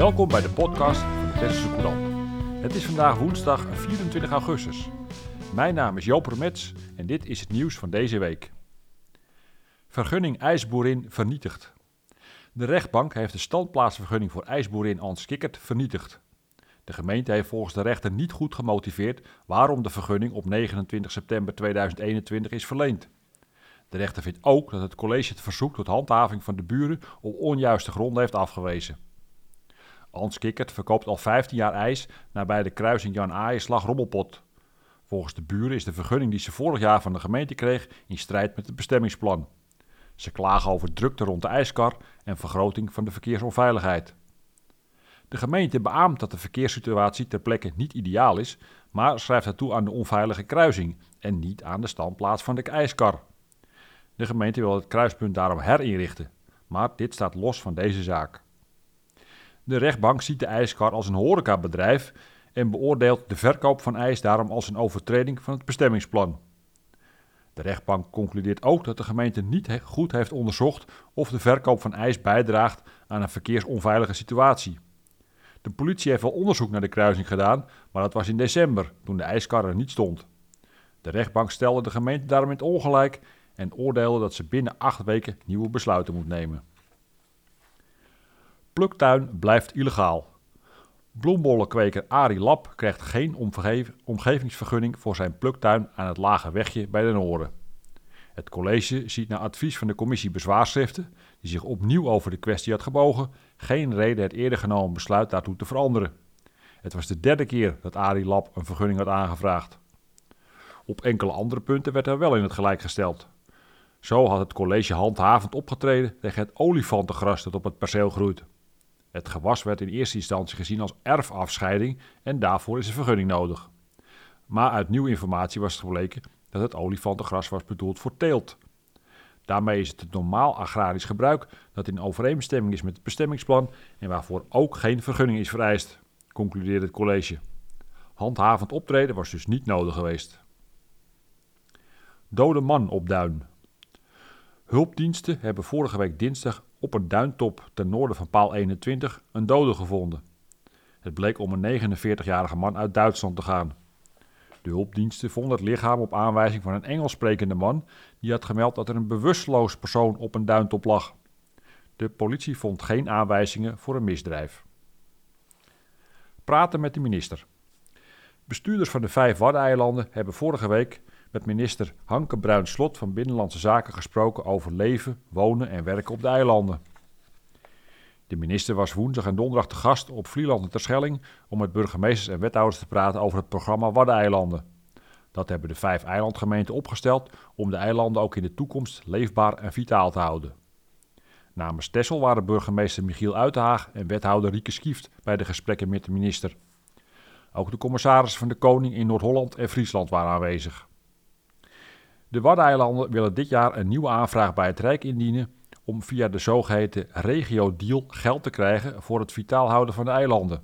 Welkom bij de podcast van de Courant. Het is vandaag woensdag 24 augustus. Mijn naam is Joop Romets en dit is het nieuws van deze week. Vergunning ijsboerin vernietigd. De rechtbank heeft de standplaatsvergunning voor ijsboerin Ans Kikkert vernietigd. De gemeente heeft volgens de rechter niet goed gemotiveerd waarom de vergunning op 29 september 2021 is verleend. De rechter vindt ook dat het college het verzoek tot handhaving van de buren op onjuiste gronden heeft afgewezen. Hans Kikkert verkoopt al 15 jaar ijs nabij de kruising Jan Aaienslag Rommelpot. Volgens de buren is de vergunning die ze vorig jaar van de gemeente kreeg in strijd met het bestemmingsplan. Ze klagen over drukte rond de ijskar en vergroting van de verkeersonveiligheid. De gemeente beaamt dat de verkeerssituatie ter plekke niet ideaal is, maar schrijft het toe aan de onveilige kruising en niet aan de standplaats van de ijskar. De gemeente wil het kruispunt daarom herinrichten, maar dit staat los van deze zaak. De rechtbank ziet de ijskar als een horecabedrijf en beoordeelt de verkoop van ijs daarom als een overtreding van het bestemmingsplan. De rechtbank concludeert ook dat de gemeente niet goed heeft onderzocht of de verkoop van ijs bijdraagt aan een verkeersonveilige situatie. De politie heeft wel onderzoek naar de kruising gedaan, maar dat was in december, toen de ijskar er niet stond. De rechtbank stelde de gemeente daarom in ongelijk en oordeelde dat ze binnen acht weken nieuwe besluiten moet nemen. Pluktuin blijft illegaal. Bloembollenkweker Arie Lap krijgt geen omgevingsvergunning voor zijn pluktuin aan het Lage Wegje bij de Noorden. Het college ziet na advies van de commissie bezwaarschriften, die zich opnieuw over de kwestie had gebogen, geen reden het eerder genomen besluit daartoe te veranderen. Het was de derde keer dat Arie Lap een vergunning had aangevraagd. Op enkele andere punten werd er wel in het gelijk gesteld. Zo had het college handhavend opgetreden tegen het olifantengras dat op het perceel groeit. Het gewas werd in eerste instantie gezien als erfafscheiding en daarvoor is een vergunning nodig. Maar uit nieuwe informatie was het gebleken dat het olifantengras was bedoeld voor teelt. Daarmee is het het normaal agrarisch gebruik dat in overeenstemming is met het bestemmingsplan en waarvoor ook geen vergunning is vereist, concludeerde het college. Handhavend optreden was dus niet nodig geweest. Dode man op duin. Hulpdiensten hebben vorige week dinsdag op een duintop ten noorden van paal 21 een dode gevonden. Het bleek om een 49-jarige man uit Duitsland te gaan. De hulpdiensten vonden het lichaam op aanwijzing van een Engels sprekende man die had gemeld dat er een bewusteloos persoon op een duintop lag. De politie vond geen aanwijzingen voor een misdrijf. Praten met de minister. Bestuurders van de vijf Waddeneilanden hebben vorige week met minister Hanke Bruin-Slot van Binnenlandse Zaken gesproken over leven, wonen en werken op de eilanden. De minister was woensdag en donderdag te gast op Vlieland en Terschelling om met burgemeesters en wethouders te praten over het programma Waddeneilanden. Dat hebben de vijf eilandgemeenten opgesteld om de eilanden ook in de toekomst leefbaar en vitaal te houden. Namens Tessel waren burgemeester Michiel Uitenhaag en wethouder Rieke Skieft bij de gesprekken met de minister. Ook de commissarissen van de Koning in Noord-Holland en Friesland waren aanwezig. De Waddeneilanden willen dit jaar een nieuwe aanvraag bij het Rijk indienen om via de zogeheten regio-deal geld te krijgen voor het vitaal houden van de eilanden.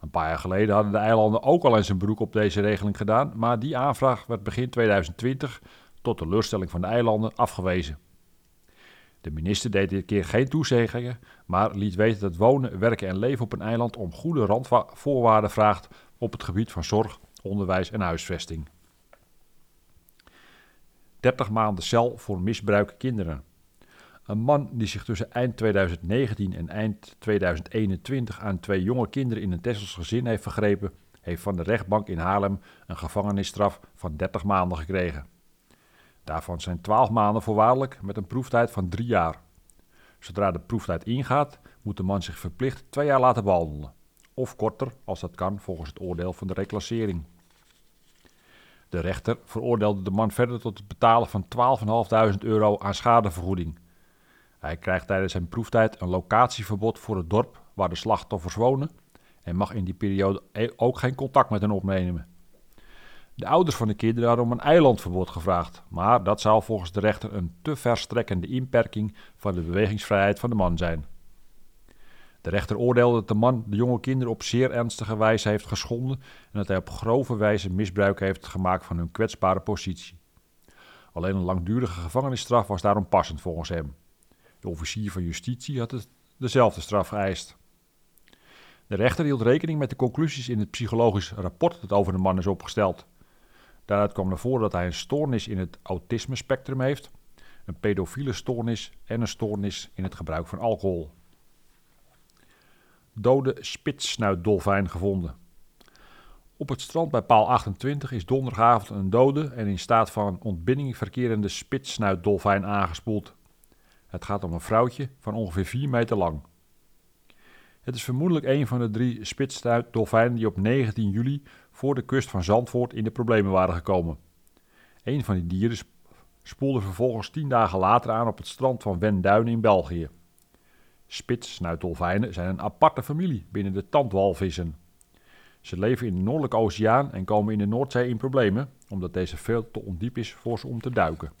Een paar jaar geleden hadden de eilanden ook al eens een beroep op deze regeling gedaan, maar die aanvraag werd begin 2020 tot teleurstelling van de eilanden afgewezen. De minister deed dit keer geen toezeggingen, maar liet weten dat wonen, werken en leven op een eiland om goede randvoorwaarden vraagt op het gebied van zorg, onderwijs en huisvesting. 30 maanden cel voor misbruik kinderen. Een man die zich tussen eind 2019 en eind 2021 aan twee jonge kinderen in een Tessels gezin heeft vergrepen, heeft van de rechtbank in Haarlem een gevangenisstraf van 30 maanden gekregen. Daarvan zijn 12 maanden voorwaardelijk met een proeftijd van 3 jaar. Zodra de proeftijd ingaat, moet de man zich verplicht twee jaar laten behandelen. Of korter, als dat kan, volgens het oordeel van de reclassering. De rechter veroordeelde de man verder tot het betalen van 12.500 euro aan schadevergoeding. Hij krijgt tijdens zijn proeftijd een locatieverbod voor het dorp waar de slachtoffers wonen en mag in die periode e- ook geen contact met hen opnemen. De ouders van de kinderen hadden om een eilandverbod gevraagd, maar dat zou volgens de rechter een te verstrekkende inperking van de bewegingsvrijheid van de man zijn. De rechter oordeelde dat de man de jonge kinderen op zeer ernstige wijze heeft geschonden en dat hij op grove wijze misbruik heeft gemaakt van hun kwetsbare positie. Alleen een langdurige gevangenisstraf was daarom passend volgens hem. De officier van justitie had het dezelfde straf geëist. De rechter hield rekening met de conclusies in het psychologisch rapport dat over de man is opgesteld. Daaruit kwam naar voren dat hij een stoornis in het autisme-spectrum heeft, een pedofiele stoornis en een stoornis in het gebruik van alcohol. Dode spitssnuitdolfijn gevonden. Op het strand bij paal 28 is donderdagavond een dode en in staat van ontbinding verkerende spitssnuitdolfijn aangespoeld. Het gaat om een vrouwtje van ongeveer 4 meter lang. Het is vermoedelijk een van de drie spitssnuitdolfijnen die op 19 juli voor de kust van Zandvoort in de problemen waren gekomen. Een van die dieren spoelde vervolgens 10 dagen later aan op het strand van Wenduinen in België. Spitssnuitdolfijnen zijn een aparte familie binnen de tandwalvissen. Ze leven in de Noordelijke Oceaan en komen in de Noordzee in problemen, omdat deze veel te ondiep is voor ze om te duiken.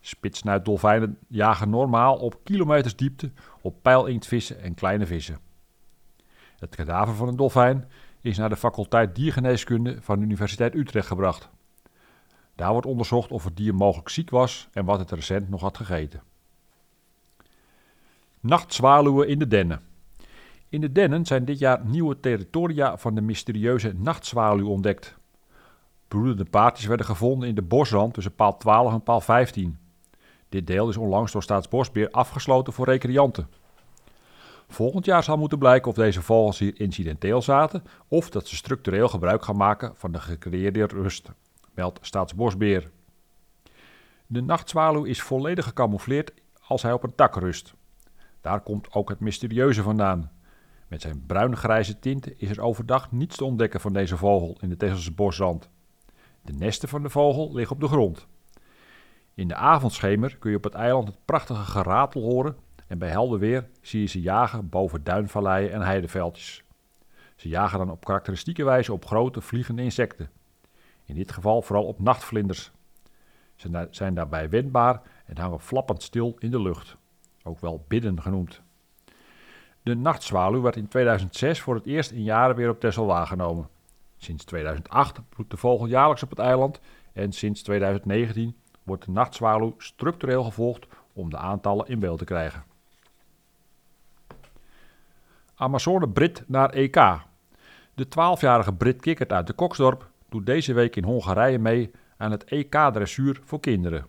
Spitsnuitdolfijnen jagen normaal op kilometers diepte op pijlinktvissen en kleine vissen. Het kadaver van een dolfijn is naar de faculteit diergeneeskunde van de Universiteit Utrecht gebracht. Daar wordt onderzocht of het dier mogelijk ziek was en wat het recent nog had gegeten. Nachtzwaluwen in de dennen. In de dennen zijn dit jaar nieuwe territoria van de mysterieuze nachtzwaluw ontdekt. Broedende paardjes werden gevonden in de bosrand tussen paal 12 en paal 15. Dit deel is onlangs door Staatsbosbeheer afgesloten voor recreanten. Volgend jaar zal moeten blijken of deze vogels hier incidenteel zaten of dat ze structureel gebruik gaan maken van de gecreëerde rust, meldt Staatsbosbeheer. De nachtzwaluw is volledig gecamoufleerd als hij op een tak rust. Daar komt ook het mysterieuze vandaan. Met zijn bruin-grijze tinten is er overdag niets te ontdekken van deze vogel in de Tesselse bosrand. De nesten van de vogel liggen op de grond. In de avondschemer kun je op het eiland het prachtige geratel horen en bij helder weer zie je ze jagen boven duinvalleien en heideveldjes. Ze jagen dan op karakteristieke wijze op grote vliegende insecten. In dit geval vooral op nachtvlinders. Ze zijn daarbij wendbaar en hangen flappend stil in de lucht, ook wel bidden genoemd. De nachtzwaluw werd in 2006 voor het eerst in jaren weer op Texel waargenomen. Sinds 2008 broedt de vogel jaarlijks op het eiland en sinds 2019 wordt de nachtzwaluw structureel gevolgd om de aantallen in beeld te krijgen. Amazone Brit naar EK. De 12-jarige Brit Kikkert uit de Koksdorp doet deze week in Hongarije mee aan het EK-dressuur voor kinderen.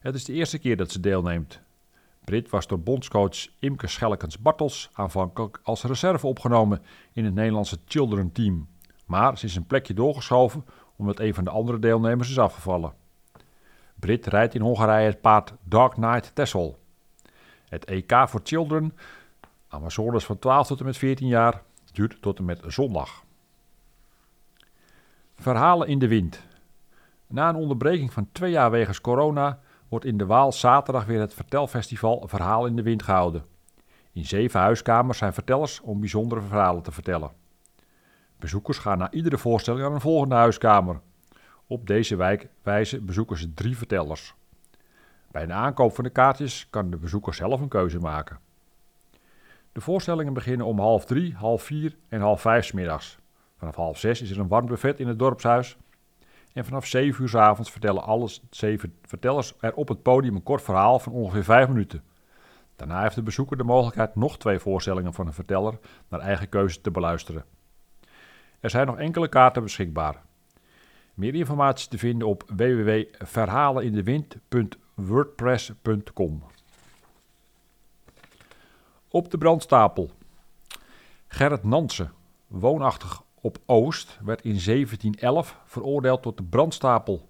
Het is de eerste keer dat ze deelneemt. Brit was door bondscoach Imke Schellekens-Bartels aanvankelijk als reserve opgenomen in het Nederlandse Children Team. Maar ze is een plekje doorgeschoven omdat een van de andere deelnemers is afgevallen. Brit rijdt in Hongarije het paard Dark Knight Tessel. Het EK voor Children, Amazones van 12 tot en met 14 jaar, duurt tot en met zondag. Verhalen in de wind. Na een onderbreking van twee jaar wegens corona wordt in de Waal zaterdag weer het vertelfestival Verhaal in de Wind gehouden. In zeven huiskamers zijn vertellers om bijzondere verhalen te vertellen. Bezoekers gaan na iedere voorstelling naar een volgende huiskamer. Op deze wijze bezoeken ze drie vertellers. Bij de aankoop van de kaartjes kan de bezoeker zelf een keuze maken. De voorstellingen beginnen om half drie, half vier en half vijf middags. Vanaf half zes is er een warm buffet in het dorpshuis. En vanaf zeven uur s avonds vertellen alle zeven vertellers er op het podium een kort verhaal van ongeveer vijf minuten. Daarna heeft de bezoeker de mogelijkheid nog twee voorstellingen van een verteller naar eigen keuze te beluisteren. Er zijn nog enkele kaarten beschikbaar. Meer informatie te vinden op www.verhalen인dewind.wordpress.com. Op de brandstapel. Gerrit Nansen, woonachtig op Oost, werd in 1711 veroordeeld tot de brandstapel.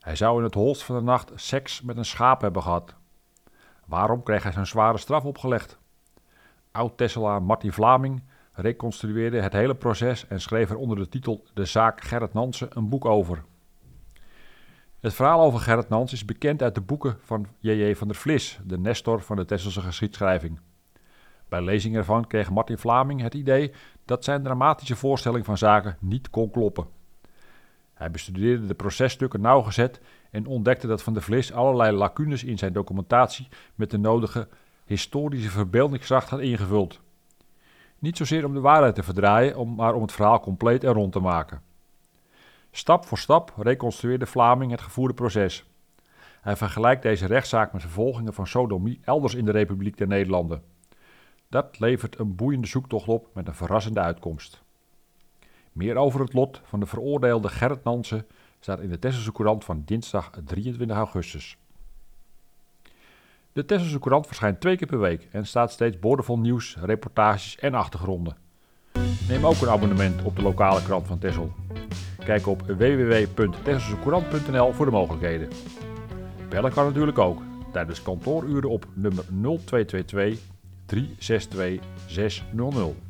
Hij zou in het holst van de nacht seks met een schaap hebben gehad. Waarom kreeg hij zo'n zware straf opgelegd? Oud-Tesselaar Martin Vlaming reconstrueerde het hele proces en schreef er onder de titel De zaak Gerrit Nansen een boek over. Het verhaal over Gerrit Nans is bekend uit de boeken van J.J. van der Vlis, de nestor van de Tesselse geschiedschrijving. Bij lezing ervan kreeg Martin Vlaming het idee dat zijn dramatische voorstelling van zaken niet kon kloppen. Hij bestudeerde de processtukken nauwgezet en ontdekte dat Van der Vlis allerlei lacunes in zijn documentatie met de nodige historische verbeeldingskracht had ingevuld. Niet zozeer om de waarheid te verdraaien, maar om het verhaal compleet en rond te maken. Stap voor stap reconstrueerde Vlaming het gevoerde proces. Hij vergelijkt deze rechtszaak met vervolgingen van sodomie elders in de Republiek der Nederlanden. Dat levert een boeiende zoektocht op met een verrassende uitkomst. Meer over het lot van de veroordeelde Gerrit Nansen staat in de Tesselse Courant van dinsdag 23 augustus. De Tesselse Courant verschijnt twee keer per week en staat steeds boordevol nieuws, reportages en achtergronden. Neem ook een abonnement op de lokale krant van Tessel. Kijk op www.tesselsecourant.nl voor de mogelijkheden. Bellen kan natuurlijk ook tijdens kantooruren op nummer 0222 362 600.